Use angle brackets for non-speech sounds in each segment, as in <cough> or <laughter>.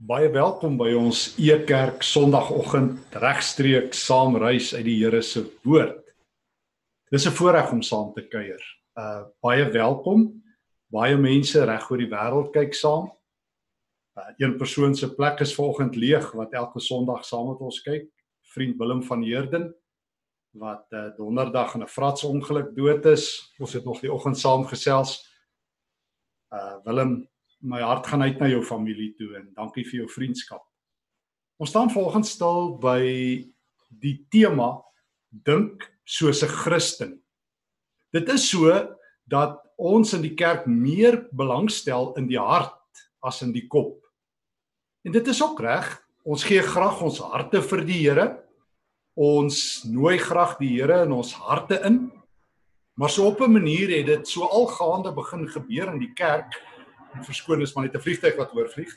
Baie welkom by ons Ekerk Sondagoggend regstreeks saam reis uit die Here se woord. Dis 'n voorreg om saam te kuier. Uh baie welkom. Baie mense reg oor die wêreld kyk saam. Uh een persoon se plek is vanoggend leeg wat elke Sondag saam met ons kyk. Vriend Willem van Heerden wat uh donderdag in 'n fratsongeluk dood is. Ons het nog die oggend saam gesels. Uh Willem my hart gaan uit na jou familie toe en dankie vir jou vriendskap. Ons staan volgens stil by die tema dink soos 'n Christen. Dit is so dat ons in die kerk meer belangstel in die hart as in die kop. En dit is ook reg. Ons gee graag ons harte vir die Here. Ons nooi graag die Here in ons harte in. Maar so op 'n manier het dit so algaande begin gebeur in die kerk verskoon is maar net 'n vliegtyg wat oorvlieg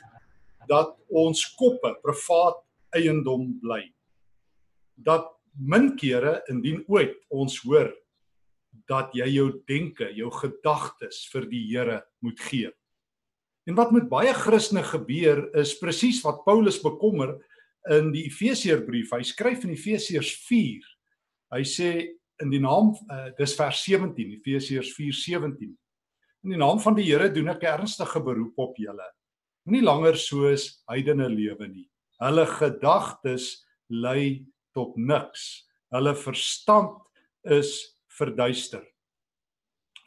dat ons koppe privaat eiendom bly. Dat min kere indien ooit ons hoor dat jy jou denke, jou gedagtes vir die Here moet gee. En wat met baie Christene gebeur is presies wat Paulus bekommer in die Efesiërbrief. Hy skryf in Efesiërs 4. Hy sê in die naam uh, dis vers 17, Efesiërs 4:17. In die naam van die Here doen ek 'n ernstige beroep op julle. Moenie langer soos heidene lewe nie. Hulle gedagtes lei tot niks. Hulle verstand is verduister.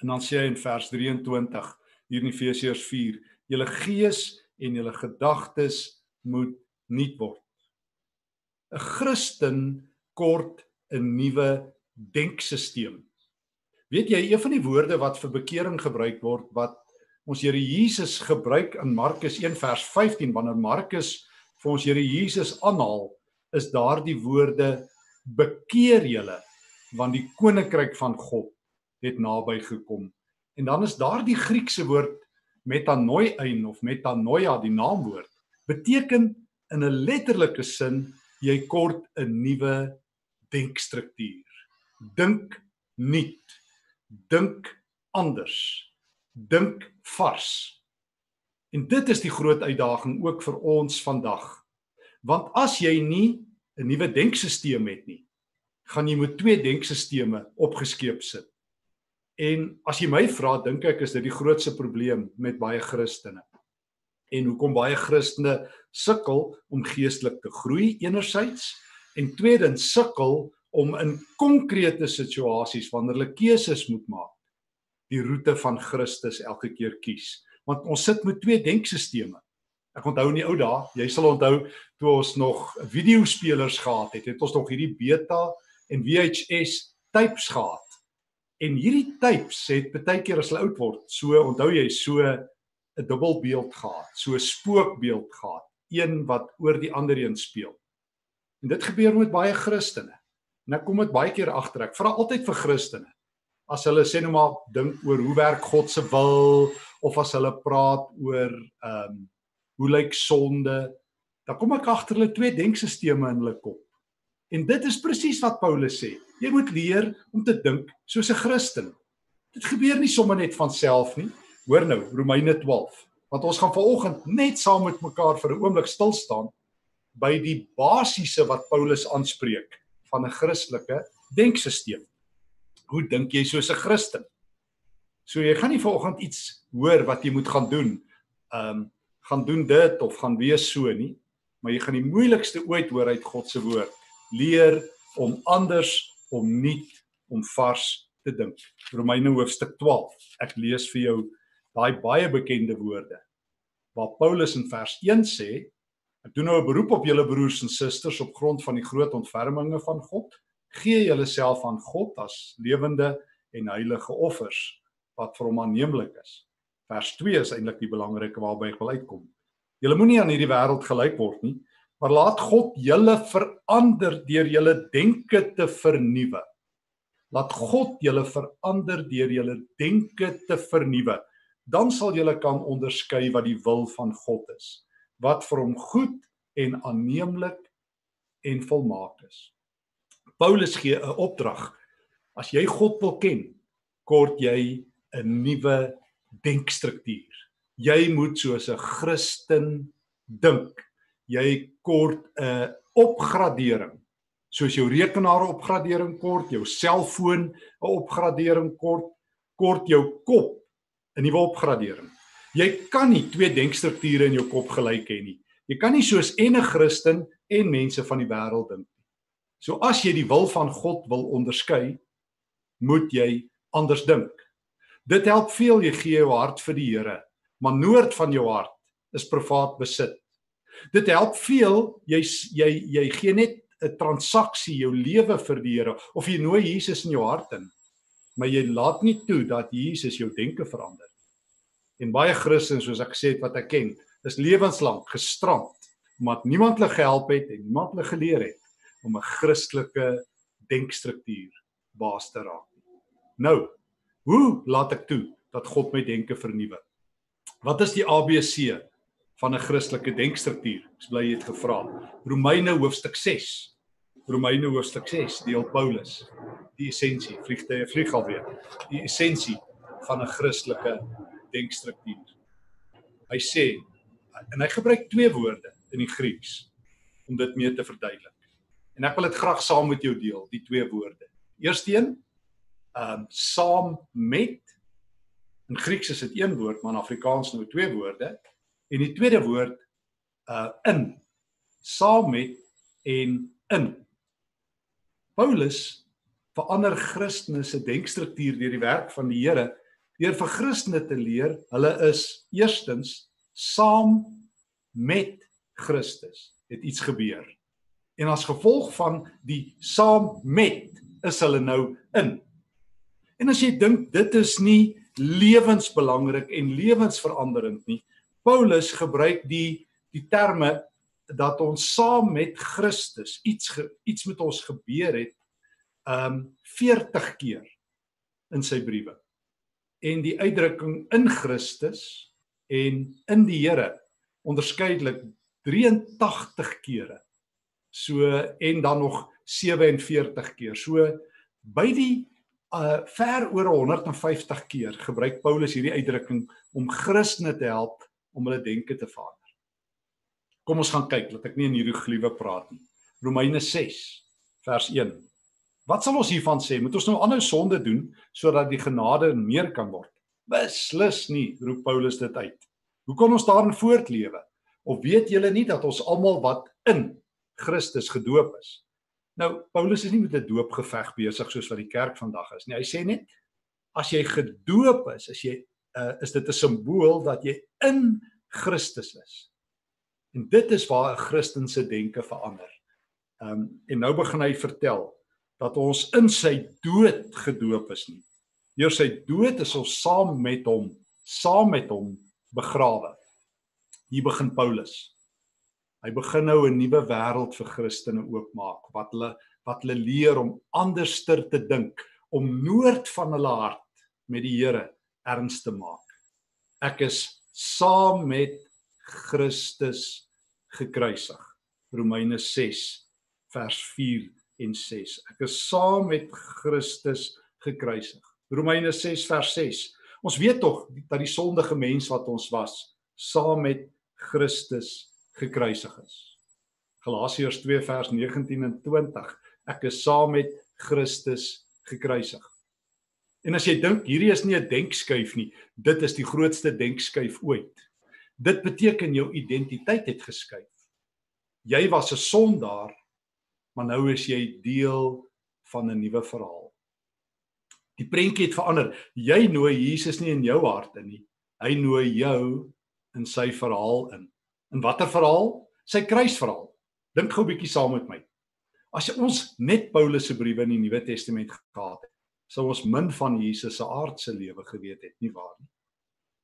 En dan sê hy in vers 23 hier in Efesiërs 4: Julle gees en julle gedagtes moet nuut word. 'n Christen kort 'n nuwe denkstelsel. Weet jy een van die woorde wat vir bekering gebruik word wat ons Here Jesus gebruik in Markus 1 vers 15 wanneer Markus vir ons Here Jesus aanhaal is daardie woorde bekeer julle want die koninkryk van God het naby gekom. En dan is daardie Griekse woord metanoiein of metanoia die naamwoord beteken in 'n letterlike sin jy kort 'n nuwe denkstruktuur. Dink nuut dink anders. Dink vars. En dit is die groot uitdaging ook vir ons vandag. Want as jy nie 'n nuwe denkstelsel het nie, gaan jy met twee denkstelsels opgeskeep sit. En as jy my vra, dink ek is dit die grootste probleem met baie Christene. En hoekom baie Christene sukkel om geestelik te groei enerzijds en tweedens sukkel om in konkrete situasies wanneer hulle keuses moet maak die roete van Christus elke keer kies. Want ons sit met twee denkstelsels ek onthou in die ou dae jy sal onthou toe ons nog videospelers gehad het het ons nog hierdie beta en VHS tapes gehad. En hierdie tapes het baie keer as hulle oud word so onthou jy so 'n dubbelbeeld gehad so 'n spookbeeld gehad een wat oor die ander een speel. En dit gebeur met baie Christene En ek kom dit baie keer agter. Ek vra altyd vir Christene. As hulle sê nou maar dink oor hoe werk God se wil of as hulle praat oor ehm um, hoe lyk sonde, dan kom ek agter hulle twee denkstelsels in hulle kop. En dit is presies wat Paulus sê. Jy moet leer om te dink soos 'n Christen. Dit gebeur nie sommer net van self nie. Hoor nou, Romeine 12. Want ons gaan vanoggend net saam met mekaar vir 'n oomblik stil staan by die basiese wat Paulus aanspreek van 'n Christelike denkstelsel. Hoe dink jy soos 'n Christen? So jy gaan nie vanoggend iets hoor wat jy moet gaan doen. Ehm um, gaan doen dit of gaan wees so nie, maar jy gaan die moeilikste ooit hoor uit God se woord. Leer om anders, om nuut, om vars te dink. Romeine hoofstuk 12. Ek lees vir jou daai baie bekende woorde. Waar Paulus in vers 1 sê, Ek doen nou 'n beroep op julle broers en susters op grond van die groot ontferminge van God. Gee julleself aan God as lewende en heilige offers wat vir hom aanneemlik is. Vers 2 is eintlik die belangrike waarby ek wil uitkom. Julle moenie aan hierdie wêreld gelyk word nie, maar laat God julle verander deur julle denke te vernuwe. Laat God julle verander deur julle denke te vernuwe. Dan sal julle kan onderskei wat die wil van God is wat vir hom goed en aanneemlik en volmaak is. Paulus gee 'n opdrag. As jy God wil ken, kort jy 'n nuwe denkstruktuur. Jy moet soos 'n Christen dink. Jy kort 'n opgradering. Soos jou rekenaar opgradering kort, jou selfoon 'n opgradering kort, kort jou kop 'n nuwe opgradering. Jy kan nie twee denkstrukture in jou kop gelyk hê nie. Jy kan nie soos enige Christen en mense van die wêreld dink nie. So as jy die wil van God wil onderskei, moet jy anders dink. Dit help veel jy gee jou hart vir die Here, maar noord van jou hart is privaat besit. Dit help veel jy jy jy gee net 'n transaksie jou lewe vir die Here of jy nooi Jesus in jou hart in, maar jy laat nie toe dat Jesus jou denke verander. En baie Christene soos ek gesê het wat ek ken, is lewenslank gestrand omdat niemand hulle gehelp het en niemand hulle geleer het om 'n Christelike denkstruktuur baas te raak. Nou, hoe laat ek toe dat God my denke vernuwe? Wat is die ABC van 'n Christelike denkstruktuur? Ek bly jy het gevra. Romeine hoofstuk 6. Romeine hoofstuk 6 deel Paulus die essensie, vliegtye vlieg alweer. Die essensie van 'n Christelike denkstruktuur. Hy sê en hy gebruik twee woorde in die Grieks om dit mee te verduidelik. En ek wil dit graag saam met jou deel, die twee woorde. Eersteen, ehm um, saam met in Grieks is dit een woord, maar in Afrikaans nou twee woorde. En die tweede woord uh in saam met en in. Paulus verander Christene se denkstruktuur deur die werk van die Here deur vir Christene te leer hulle is eerstens saam met Christus het iets gebeur. En as gevolg van die saam met is hulle nou in. En as jy dink dit is nie lewensbelangrik en lewensveranderend nie. Paulus gebruik die die terme dat ons saam met Christus iets ge, iets met ons gebeur het um 40 keer in sy briewe. En die uitdrukking in Christus en in die Here onderskeidelik 83 kere So en dan nog 47 keer. So by die uh ver oor 150 keer gebruik Paulus hierdie uitdrukking om Christene te help om hulle denke te verander. Kom ons gaan kyk, laat ek nie in hierdie gliewe praat nie. Romeine 6 vers 1. Wat sal ons hiervan sê? Moet ons nou aanhou sonde doen sodat die genade meer kan word? Beslis nie, roep Paulus dit uit. Hoe kan ons daarin voortlewe? Of weet julle nie dat ons almal wat in Christus gedoop is. Nou Paulus is nie met 'n doopgeveg besig soos wat die kerk vandag is nie. Hy sê net as jy gedoop is, as jy uh, is dit 'n simbool dat jy in Christus is. En dit is waar 'n Christen se denke verander. Ehm um, en nou begin hy vertel dat ons in sy dood gedoop is nie. Deur sy dood is ons saam met hom, saam met hom begrawe. Hier begin Paulus. Hy begin nou 'n nuwe wêreld vir Christene oopmaak wat hulle wat hulle leer om anderster te dink, om noord van hulle hart met die Here erns te maak. Ek is saam met Christus gekruisig. Romeine 6 vers 4 en 6. Ek is saam met Christus gekruisig. Romeine 6 vers 6. Ons weet tog dat die sondige mens wat ons was, saam met Christus gekruisig is. Galasiërs 2 vers 19 en 20. Ek is saam met Christus gekruisig. En as jy dink hierdie is nie 'n denkskuif nie, dit is die grootste denkskuif ooit. Dit beteken jou identiteit het geskuif. Jy was 'n sondaar, maar nou is jy deel van 'n nuwe verhaal. Die prentjie het verander. Jy nooi Jesus nie in jou hart in nie. Hy nooi jou in sy verhaal in. In watter verhaal? Sy kruisverhaal. Dink gou 'n bietjie saam met my. As ons net Paulus se briewe in die Nuwe Testament gehad het, sou ons min van Jesus se aardse lewe geweet het, nie waar nie?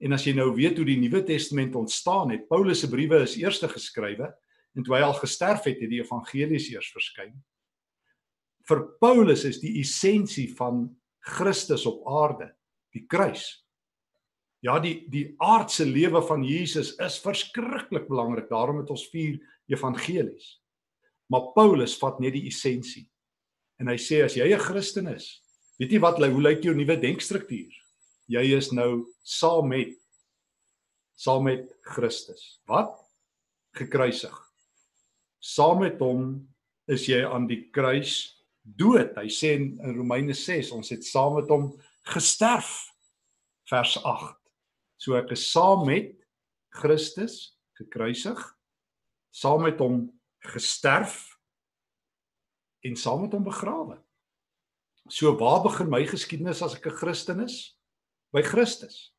En as jy nou weet hoe die Nuwe Testament ontstaan het, Paulus se briewe is eers geskrywe en toe hy al gesterf het, het die evangelies eers verskyn. Vir Paulus is die essensie van Christus op aarde die kruis. Ja, die die aardse lewe van Jesus is verskriklik belangrik. Daarom het ons vier evangelies. Maar Paulus vat net die essensie. En hy sê as jy 'n Christen is, weet jy wat hoe lyk jou nuwe denkstruktuur? Jy is nou saam met saam met Christus. Wat? gekruisig. Saam met hom is jy aan die kruis dood. Hy sê in Romeine 6 ons het saam met hom gesterf. Vers 8. So ek is saam met Christus gekruisig, saam met hom gesterf en saam met hom begrawe. So waar begin my geskiedenis as ek 'n Christen is? By Christus.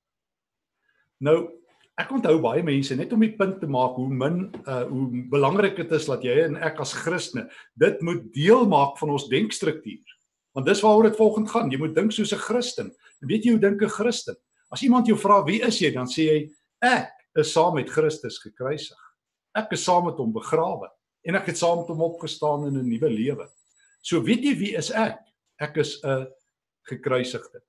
Nou, ek onthou baie mense net om die punt te maak hoe min uh hoe belangrik dit is dat jy en ek as Christene dit moet deel maak van ons denkstruktuur. Want dis waaroor dit volgens gaan. Jy moet dink soos 'n Christen. En weet jy hoe dink 'n Christen? As iemand jou vra wie is jy, dan sê jy ek is saam met Christus gekruisig. Ek is saam met hom begrawe en ek het saam met hom opgestaan in 'n nuwe lewe. So weet jy wie is ek? Ek is 'n gekruisigde.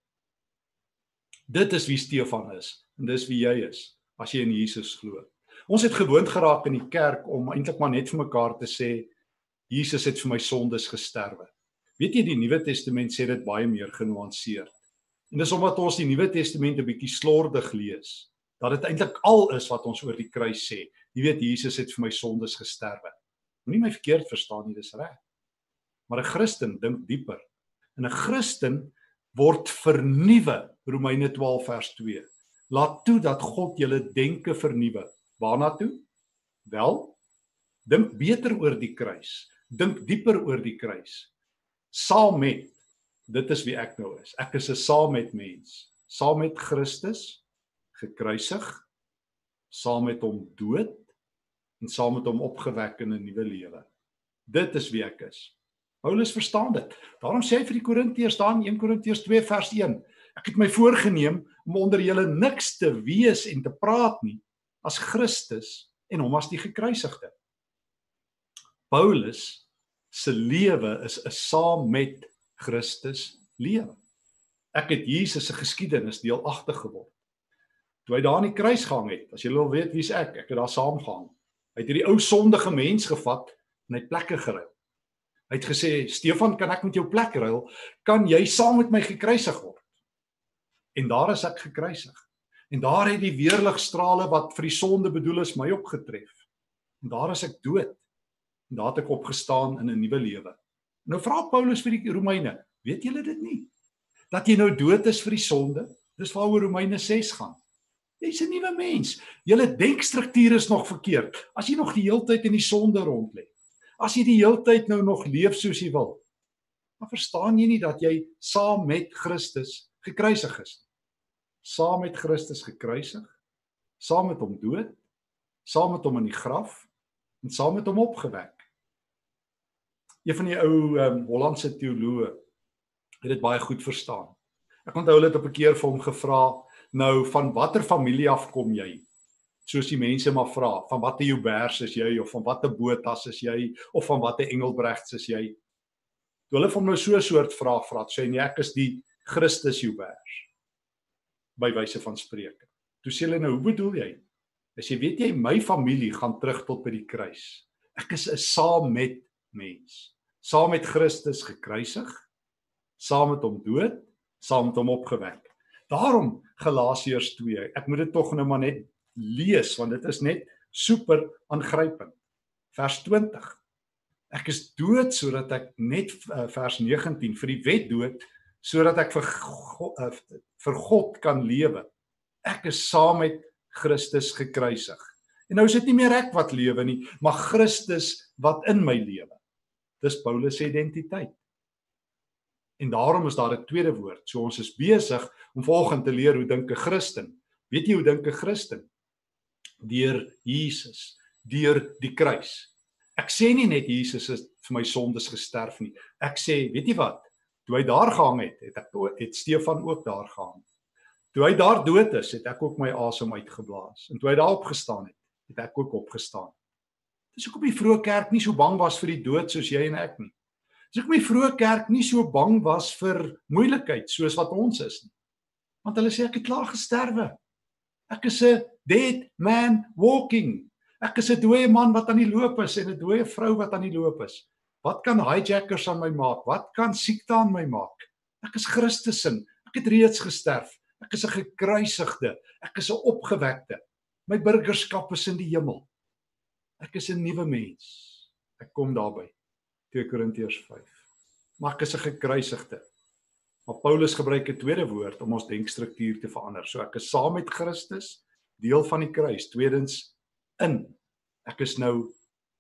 Dit is wie Stefan is en dis wie jy is as jy in Jesus glo. Ons het gewoond geraak in die kerk om eintlik maar net vir mekaar te sê Jesus het vir my sondes gesterwe. Weet jy die Nuwe Testament sê dit baie meer genuanceerd. En dis omdat ons die Nuwe Testament 'n bietjie slordig lees dat dit eintlik al is wat ons oor die kruis sê. Jy weet Jesus het vir my sondes gesterwe. Moenie my verkeerd verstaan nie, dis reg. Maar 'n Christen dink dieper. En 'n Christen word vernuwe Romeine 12 vers 2 laat toe dat God julle denke vernuwe. Waarna toe? Wel dink beter oor die kruis. Dink dieper oor die kruis. Saam met dit is wie ek nou is. Ek is 'n saam met mens. Saam met Christus gekruisig. Saam met hom dood. En saam met hom opgewek in 'n nuwe lewe. Dit is wie ek is. Paulus verstaan dit. Daarom sê hy vir die Korintiërs daar in 1 Korintiërs 2 vers 1: Ek het my voorgenem om onder julle niks te wees en te praat nie as Christus en hom as die gekruisigde. Paulus se lewe is 'n saam met Christus lewe. Ek het Jesus se geskiedenis deelagtig geword. Toe hy daar aan die kruis gehang het, as jy wil weet wie's ek, ek het daar saam gehang. Hy het hierdie ou sondige mens gevat en hy plekke geruil. Hy het gesê, "Stefan, kan ek met jou plek ruil? Kan jy saam met my gekruisig word?" En daar is ek gekruisig. En daar het die weerligstrale wat vir die sonde bedoel is my opgetref. En daar is ek dood. En daar het ek opgestaan in 'n nuwe lewe. Nou vra Paulus vir die Romeine, weet julle dit nie? Dat jy nou dood is vir die sonde? Dis waaroor Romeine 6 gaan. Jy's 'n nuwe mens. Julle denkstruktuur is nog verkeerd. As jy nog die hele tyd in die sonde rond lê. As jy die hele tyd nou nog leef soos jy wil, dan verstaan jy nie dat jy saam met Christus gekruisig is nie. Saam met Christus gekruisig, saam met hom dood, saam met hom in die graf en saam met hom opgewek. Een van die ou um, Hollandse teoloë het dit baie goed verstaan. Ek onthou hulle het op 'n keer vir hom gevra, nou van watter familie af kom jy? soos die mense maar vra, van watter Joubers is jy of van watter Botas is jy of van watter Engelbregts is jy? Toe hulle van my so 'n soort vraag vra, sê nee, ek is die Christus Joubers. By wyse van spreuke. Toe sê hulle nou, hoe bedoel jy? As jy weet jy my familie gaan terug tot by die kruis. Ek is 'n saam met mens. Saam met Christus gekruisig, saam met hom dood, saam met hom opgewek. Daarom Galasiërs 2. Ek moet dit tog nou maar net lees want dit is net super aangrypend. Vers 20. Ek is dood sodat ek net uh, vers 19 vir die wet dood sodat ek vir God, uh, vir God kan lewe. Ek is saam met Christus gekruisig. En nou is dit nie meer ek wat lewe nie, maar Christus wat in my lewe. Dis Paulus se identiteit. En daarom is daar 'n tweede woord. So ons is besig om volgens te leer hoe dink 'n Christen. Weet jy hoe dink 'n Christen? deur Jesus, deur die kruis. Ek sê nie net Jesus het vir my sondes gesterf nie. Ek sê, weet jy wat? Toe hy daar gehang het, het ek het Stefan ook daar gehang. Toe hy daar dood is, het ek ook my asem uitgeblaas. En toe hy daar opgestaan het, het ek ook opgestaan. Dis hoekom die vroeë kerk nie so bang was vir die dood soos jy en ek nie. Dis hoekom die vroeë kerk nie so bang was vir moeilikheid soos wat ons is nie. Want hulle sê ek het klaar gesterwe. Ek is 'n dead man walking. Ek is 'n dooie man wat aan die loop is en 'n dooie vrou wat aan die loop is. Wat kan hijackers aan my maak? Wat kan siekte aan my maak? Ek is Christus in. Ek het reeds gesterf. Ek is 'n gekruisigde. Ek is 'n opgewekte. My burgerskap is in die hemel. Ek is 'n nuwe mens. Ek kom daarby. 2 Korintiërs 5. Maar ek is 'n gekruisigde. Maar Paulus gebruik 'n tweede woord om ons denkstruktuur te verander. So ek is saam met Christus, deel van die kruis. Tweedens in. Ek is nou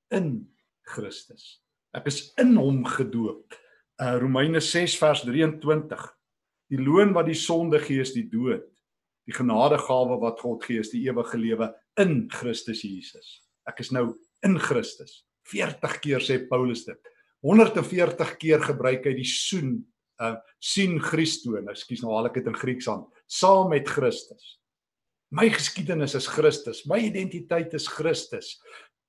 in Christus. Ek is in hom gedoop. Uh Romeine 6 vers 23. Die loon wat die sonde gee is die dood. Die genadegawe wat God gee is die ewige lewe in Christus Jesus. Ek is nou in Christus. 40 keer sê Paulus dit. 140 keer gebruik hy die soen uh sien Christo, nou skus nou haal ek dit in Grieks aan, saam met Christus. My geskiedenis is Christus, my identiteit is Christus.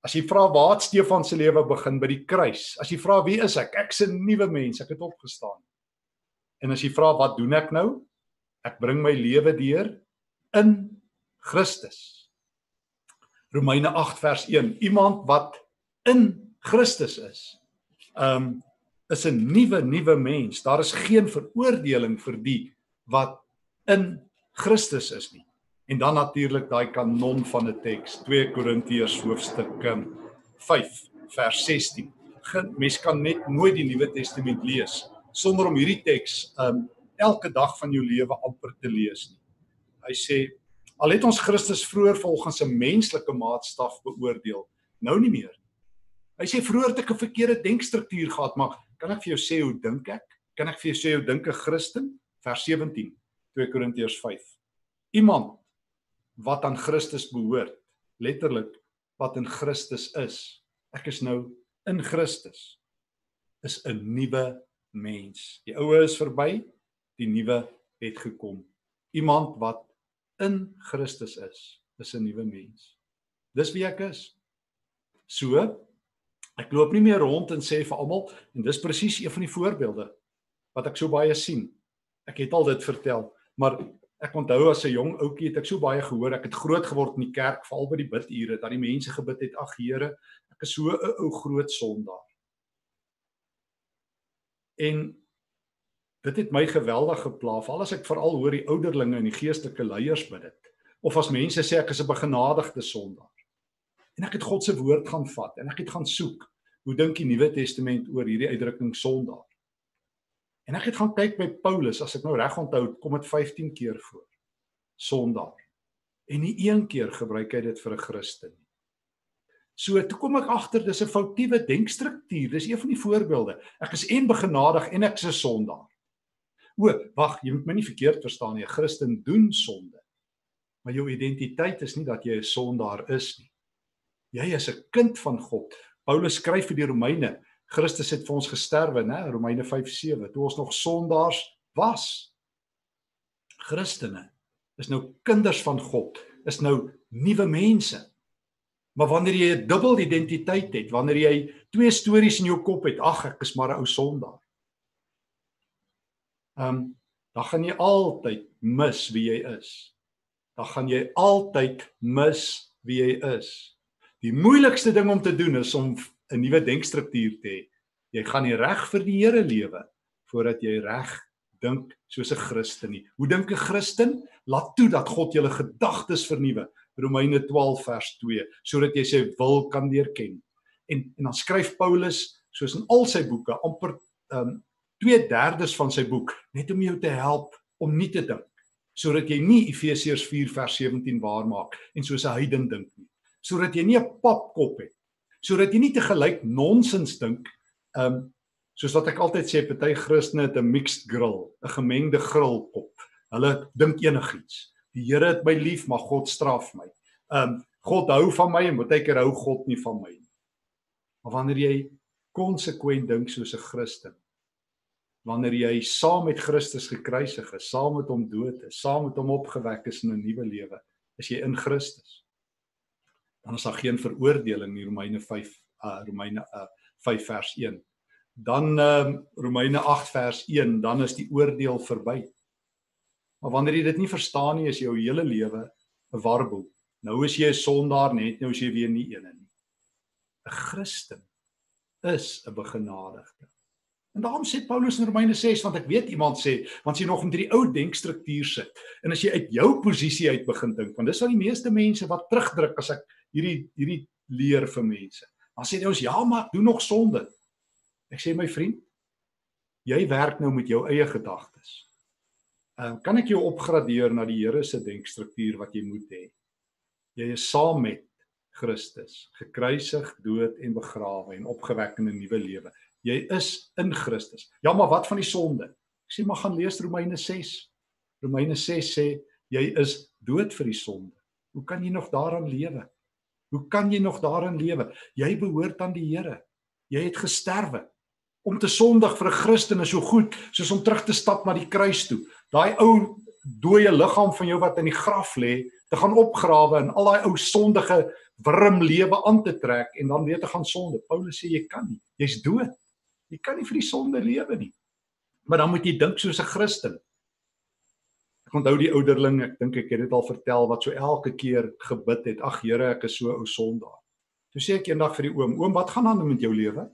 As jy vra waar het Stefan se lewe begin by die kruis? As jy vra wie is ek? Ek's 'n nuwe mens, ek het opgestaan. En as jy vra wat doen ek nou? Ek bring my lewe deur in Christus. Romeine 8 vers 1. Iemand wat in Christus is. Um is 'n nuwe nuwe mens. Daar is geen veroordeling vir die wat in Christus is nie. En dan natuurlik daai kanon van 'n teks, 2 Korintiërs hoofstuk 5 vers 16. Mens kan net nooit die Nuwe Testament lees sonder om hierdie teks um elke dag van jou lewe amper te lees nie. Hy sê al het ons Christus vroeër volgens 'n menslike maatstaf beoordeel, nou nie meer. Hy sê vroeër het ek 'n verkeerde denkstruktuur gehad, maar kan ek vir jou sê hoe dink ek? Kan ek vir jou sê hoe dink 'n Christen? Vers 17, 2 Korintiërs 5. Iemand wat aan Christus behoort, letterlik wat in Christus is. Ek is nou in Christus. Is 'n nuwe mens. Die ou is verby, die nuwe het gekom. Iemand wat in Christus is, is 'n nuwe mens. Dis wie ek is. So, Ek loop nie meer rond en sê vir almal en dis presies een van die voorbeelde wat ek so baie sien. Ek het al dit vertel, maar ek onthou as 'n jong ouetjie het ek so baie gehoor. Ek het groot geword in die kerk, veral by die bidure, dat die mense gebid het: "Ag Here, ek is so 'n ou groot sondaar." En dit het my geweldig gepla, veral as ek veral hoor die ouderlinge en die geestelike leiers bid dit. Of as mense sê ek is 'n begenadigde sondaar. En ek het God se woord gaan vat en ek het gaan soek. Hoe dink die Nuwe Testament oor hierdie uitdrukking sondaar? En ek het gaan kyk by Paulus, as ek nou reg onthou, kom dit 15 keer voor. Sondaar. En nie een keer gebruik hy dit vir 'n Christen nie. So toe kom ek agter dis 'n foutiewe denkstruktuur. Dis een van die voorbeelde. Ek is en begenadig en ek is 'n sondaar. O, wag, jy moet my nie verkeerd verstaan nie. 'n Christen doen sonde. Maar jou identiteit is nie dat jy 'n sondaar is nie. Jy is 'n kind van God. Paulus skryf vir die Romeine, Christus het vir ons gesterwe, né? Romeine 5:7. Toe ons nog sondaars was. Christene is nou kinders van God, is nou nuwe mense. Maar wanneer jy 'n dubbel identiteit het, wanneer jy twee stories in jou kop het, ag ek is maar 'n ou sondaar. Ehm um, dan gaan jy altyd mis wie jy is. Dan gaan jy altyd mis wie jy is. Die moeilikste ding om te doen is om 'n nuwe denkstruktuur te hê. Jy gaan nie reg vir die Here lewe voordat jy reg dink soos 'n Christen nie. Hoe dink 'n Christen? Laat toe dat God jou gedagtes vernuwe. Romeine 12 vers 2, sodat jy sy wil kan leer ken. En en dan skryf Paulus soos in al sy boeke amper ehm um, 2/3 van sy boek net om jou te help om nie te dink sodat jy nie Efesiërs 4 vers 17 waar maak en soos 'n heiden dink nie sodat jy nie 'n papkop het sodat jy nie te gelyk nonsens dink um soos wat ek altyd sê party Christene het 'n mixed grill 'n gemengde grillkop hulle dink enigiets die Here het my lief maar God straf my. Um God hou van my en baie keer hou God nie van my nie. Maar wanneer jy konsekwent dink soos 'n Christen wanneer jy saam met Christus gekruisig is saam met hom dood is saam met hom opgewek is in 'n nuwe lewe is jy in Christus dan is daar geen veroordeling nie Romeine 5 uh Romeine uh 5 vers 1. Dan ehm uh, Romeine 8 vers 1, dan is die oordeel verby. Maar wanneer jy dit nie verstaan nie, is jou hele lewe 'n warboel. Nou is jy 'n sondaar net, nou is jy weer nie eene nie. 'n Christen is 'n begenadigde. En daarom sê Paulus in Romeine 6 want ek weet iemand sê want jy nog met hierdie ou denkstruktuur sit. En as jy uit jou posisie uit begin dink, want dis wat die meeste mense wat terugdruk as ek hierdie hierdie leer vir mense. Dan sê jy ons ja, maar doen nog sonde. Ek sê my vriend, jy werk nou met jou eie gedagtes. Ehm uh, kan ek jou opgradeer na die Here se denkstruktuur wat jy moet hê? Jy is saam met Christus, gekruisig, dood en begrawe en opgewek in 'n nuwe lewe. Jy is in Christus. Ja, maar wat van die sonde? Ek sê maar gaan lees Romeine 6. Romeine 6 sê jy is dood vir die sonde. Hoe kan jy nog daaraan lewe? Hoe kan jy nog daarin lewe? Jy behoort aan die Here. Jy het gesterwe. Om te sondig vir 'n Christen is so goed soos om terug te stap na die kruis toe. Daai ou dooie liggaam van jou wat in die graf lê, te gaan opgrawe en al daai ou sondige wurm lewe aan te trek en dan weer te gaan sonde. Paulus sê jy kan nie. Jy's dood. Jy kan nie vir die sonde lewe nie. Maar dan moet jy dink soos 'n Christen. Ek onthou die ouderling, ek dink ek het dit al vertel wat so elke keer gebid het. Ag Here, ek is so ou sondaar. Toe sê ek eendag vir die oom, oom, wat gaan aan met jou lewe?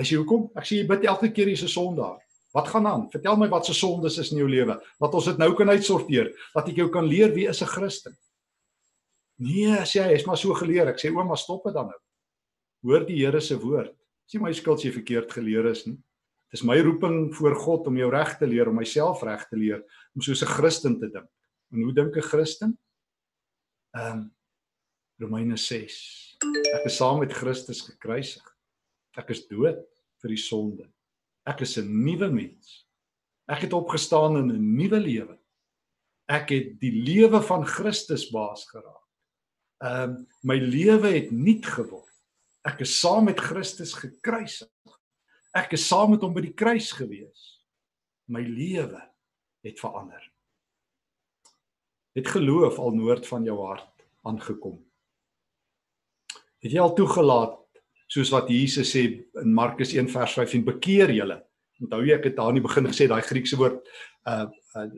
Hy sê hoekom? Ek sê jy bid elke keer jy's 'n sondaar. Wat gaan aan? Vertel my wat se sondes is in jou lewe. Wat ons dit nou kan uitsorteer, dat ek jou kan leer wie is 'n Christen. Nee, sê hy, is maar so geleer. Ek sê ouma, stop dit dan nou. Hoor die Here se woord. Dis nie my skuld as jy verkeerd geleer is nie. Dis my roeping voor God om jou reg te leer, om myself reg te leer, om soos 'n Christen te dink. En hoe dink 'n Christen? Ehm um, Romeine 6. Ek is saam met Christus gekruisig. Ek is dood vir die sonde. Ek is 'n nuwe mens. Ek het opgestaan in 'n nuwe lewe. Ek het die lewe van Christus baas geraak ehm um, my lewe het nuut geword. Ek is saam met Christus gekruisig. Ek is saam met hom by die kruis gewees. My lewe het verander. Het geloof al noord van jou hart aangekom. Het jy al toegelaat soos wat Jesus sê in Markus 1 vers 15 bekeer julle. Onthou jy ek het daar in die begin gesê daai Griekse woord uh, uh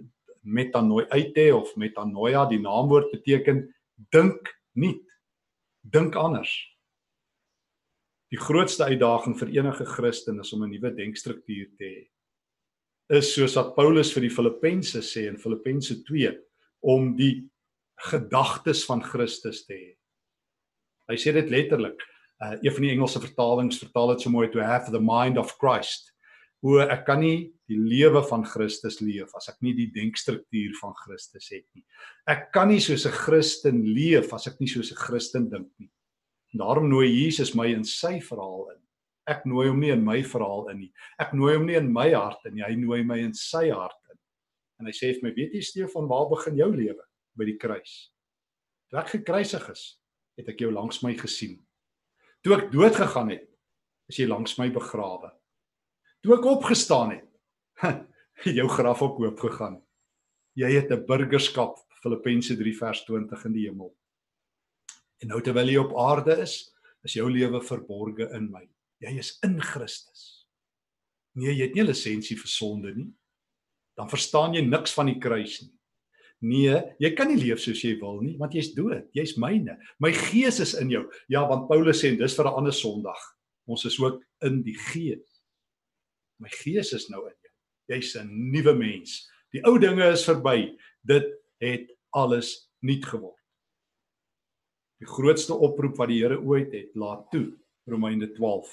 metanoite of metanoia die naamwoord beteken dink nuut. Dink anders. Die grootste uitdaging vir enige Christen is om 'n nuwe denkstruktuur te hê. Is soos wat Paulus vir die Filippense sê in Filippense 2 om die gedagtes van Christus te hê. Hy sê dit letterlik. Uh, een van die Engelse vertalings vertaal dit so mooi to have the mind of Christ hoe ek kan nie die lewe van Christus leef as ek nie die denkstruktuur van Christus het nie. Ek kan nie soos 'n Christen leef as ek nie soos 'n Christen dink nie. Daarom nooi Jesus my in sy verhaal in. Ek nooi hom nie in my verhaal in nie. Ek nooi hom nie in my hart in nie. Hy nooi my in sy hart in. En hy sê vir my, weet jy Stefan, waar begin jou lewe? By die kruis. Toe ek gekruisig is, het ek jou langs my gesien. Toe ek dood gegaan het, is jy langs my begrawe toe ek opgestaan het, <laughs> het jou graf ook oop gegaan. Jy het 'n burgerskap Filippense 3 vers 20 in die hemel. En nou terwyl jy op aarde is, is jou lewe verborge in my. Jy is in Christus. Nee, jy het nie lisensie vir sonde nie. Dan verstaan jy niks van die kruis nie. Nee, jy kan nie leef soos jy wil nie, want jy's dood. Jy's myne. My gees is in jou. Ja, want Paulus sê dis vir 'n ander Sondag. Ons is ook in die gees. My gees is nou in jou. Jy's 'n nuwe mens. Die ou dinge is verby. Dit het alles nuut geword. Die grootste oproep wat die Here ooit het, laat toe, Romeine 12,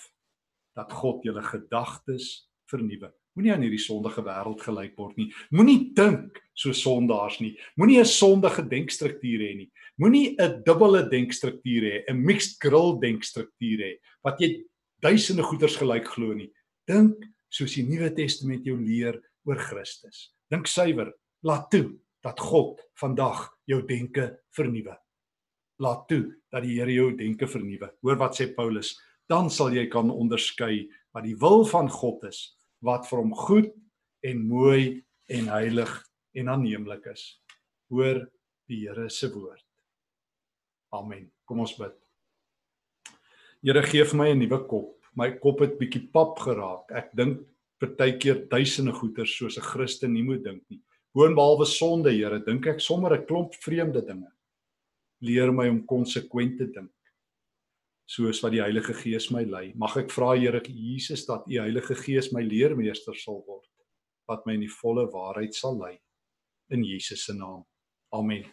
dat God julle gedagtes vernuwe. Moenie aan hierdie sondige wêreld gelyk word nie. Moenie dink so sondaars nie. Moenie 'n sondige denkstruktuur hê nie. Moenie 'n dubbele denkstruktuur hê, 'n mixed grill denkstruktuur hê wat jy duisende goeders gelyk glo nie. Dink soos die Nuwe Testament jou leer oor Christus. Dink suiwer, laat toe dat God vandag jou denke vernuwe. Laat toe dat die Here jou denke vernuwe. Hoor wat sê Paulus, dan sal jy kan onderskei wat die wil van God is, wat vir hom goed en mooi en heilig en aanneemlik is. Hoor die Here se woord. Amen. Kom ons bid. Here gee vir my 'n nuwe kop my kop het bietjie pap geraak. Ek dink partykeer duisende goeters soos 'n Christen nie moet dink nie. Boonbehalwe sonde, Here, dink ek sommer 'n klomp vreemde dinge. Leer my om konsekwent te dink soos wat die Heilige Gees my lei. Mag ek vra Here Jesus dat U Heilige Gees my leermeester sal word wat my in die volle waarheid sal lei in Jesus se naam. Amen.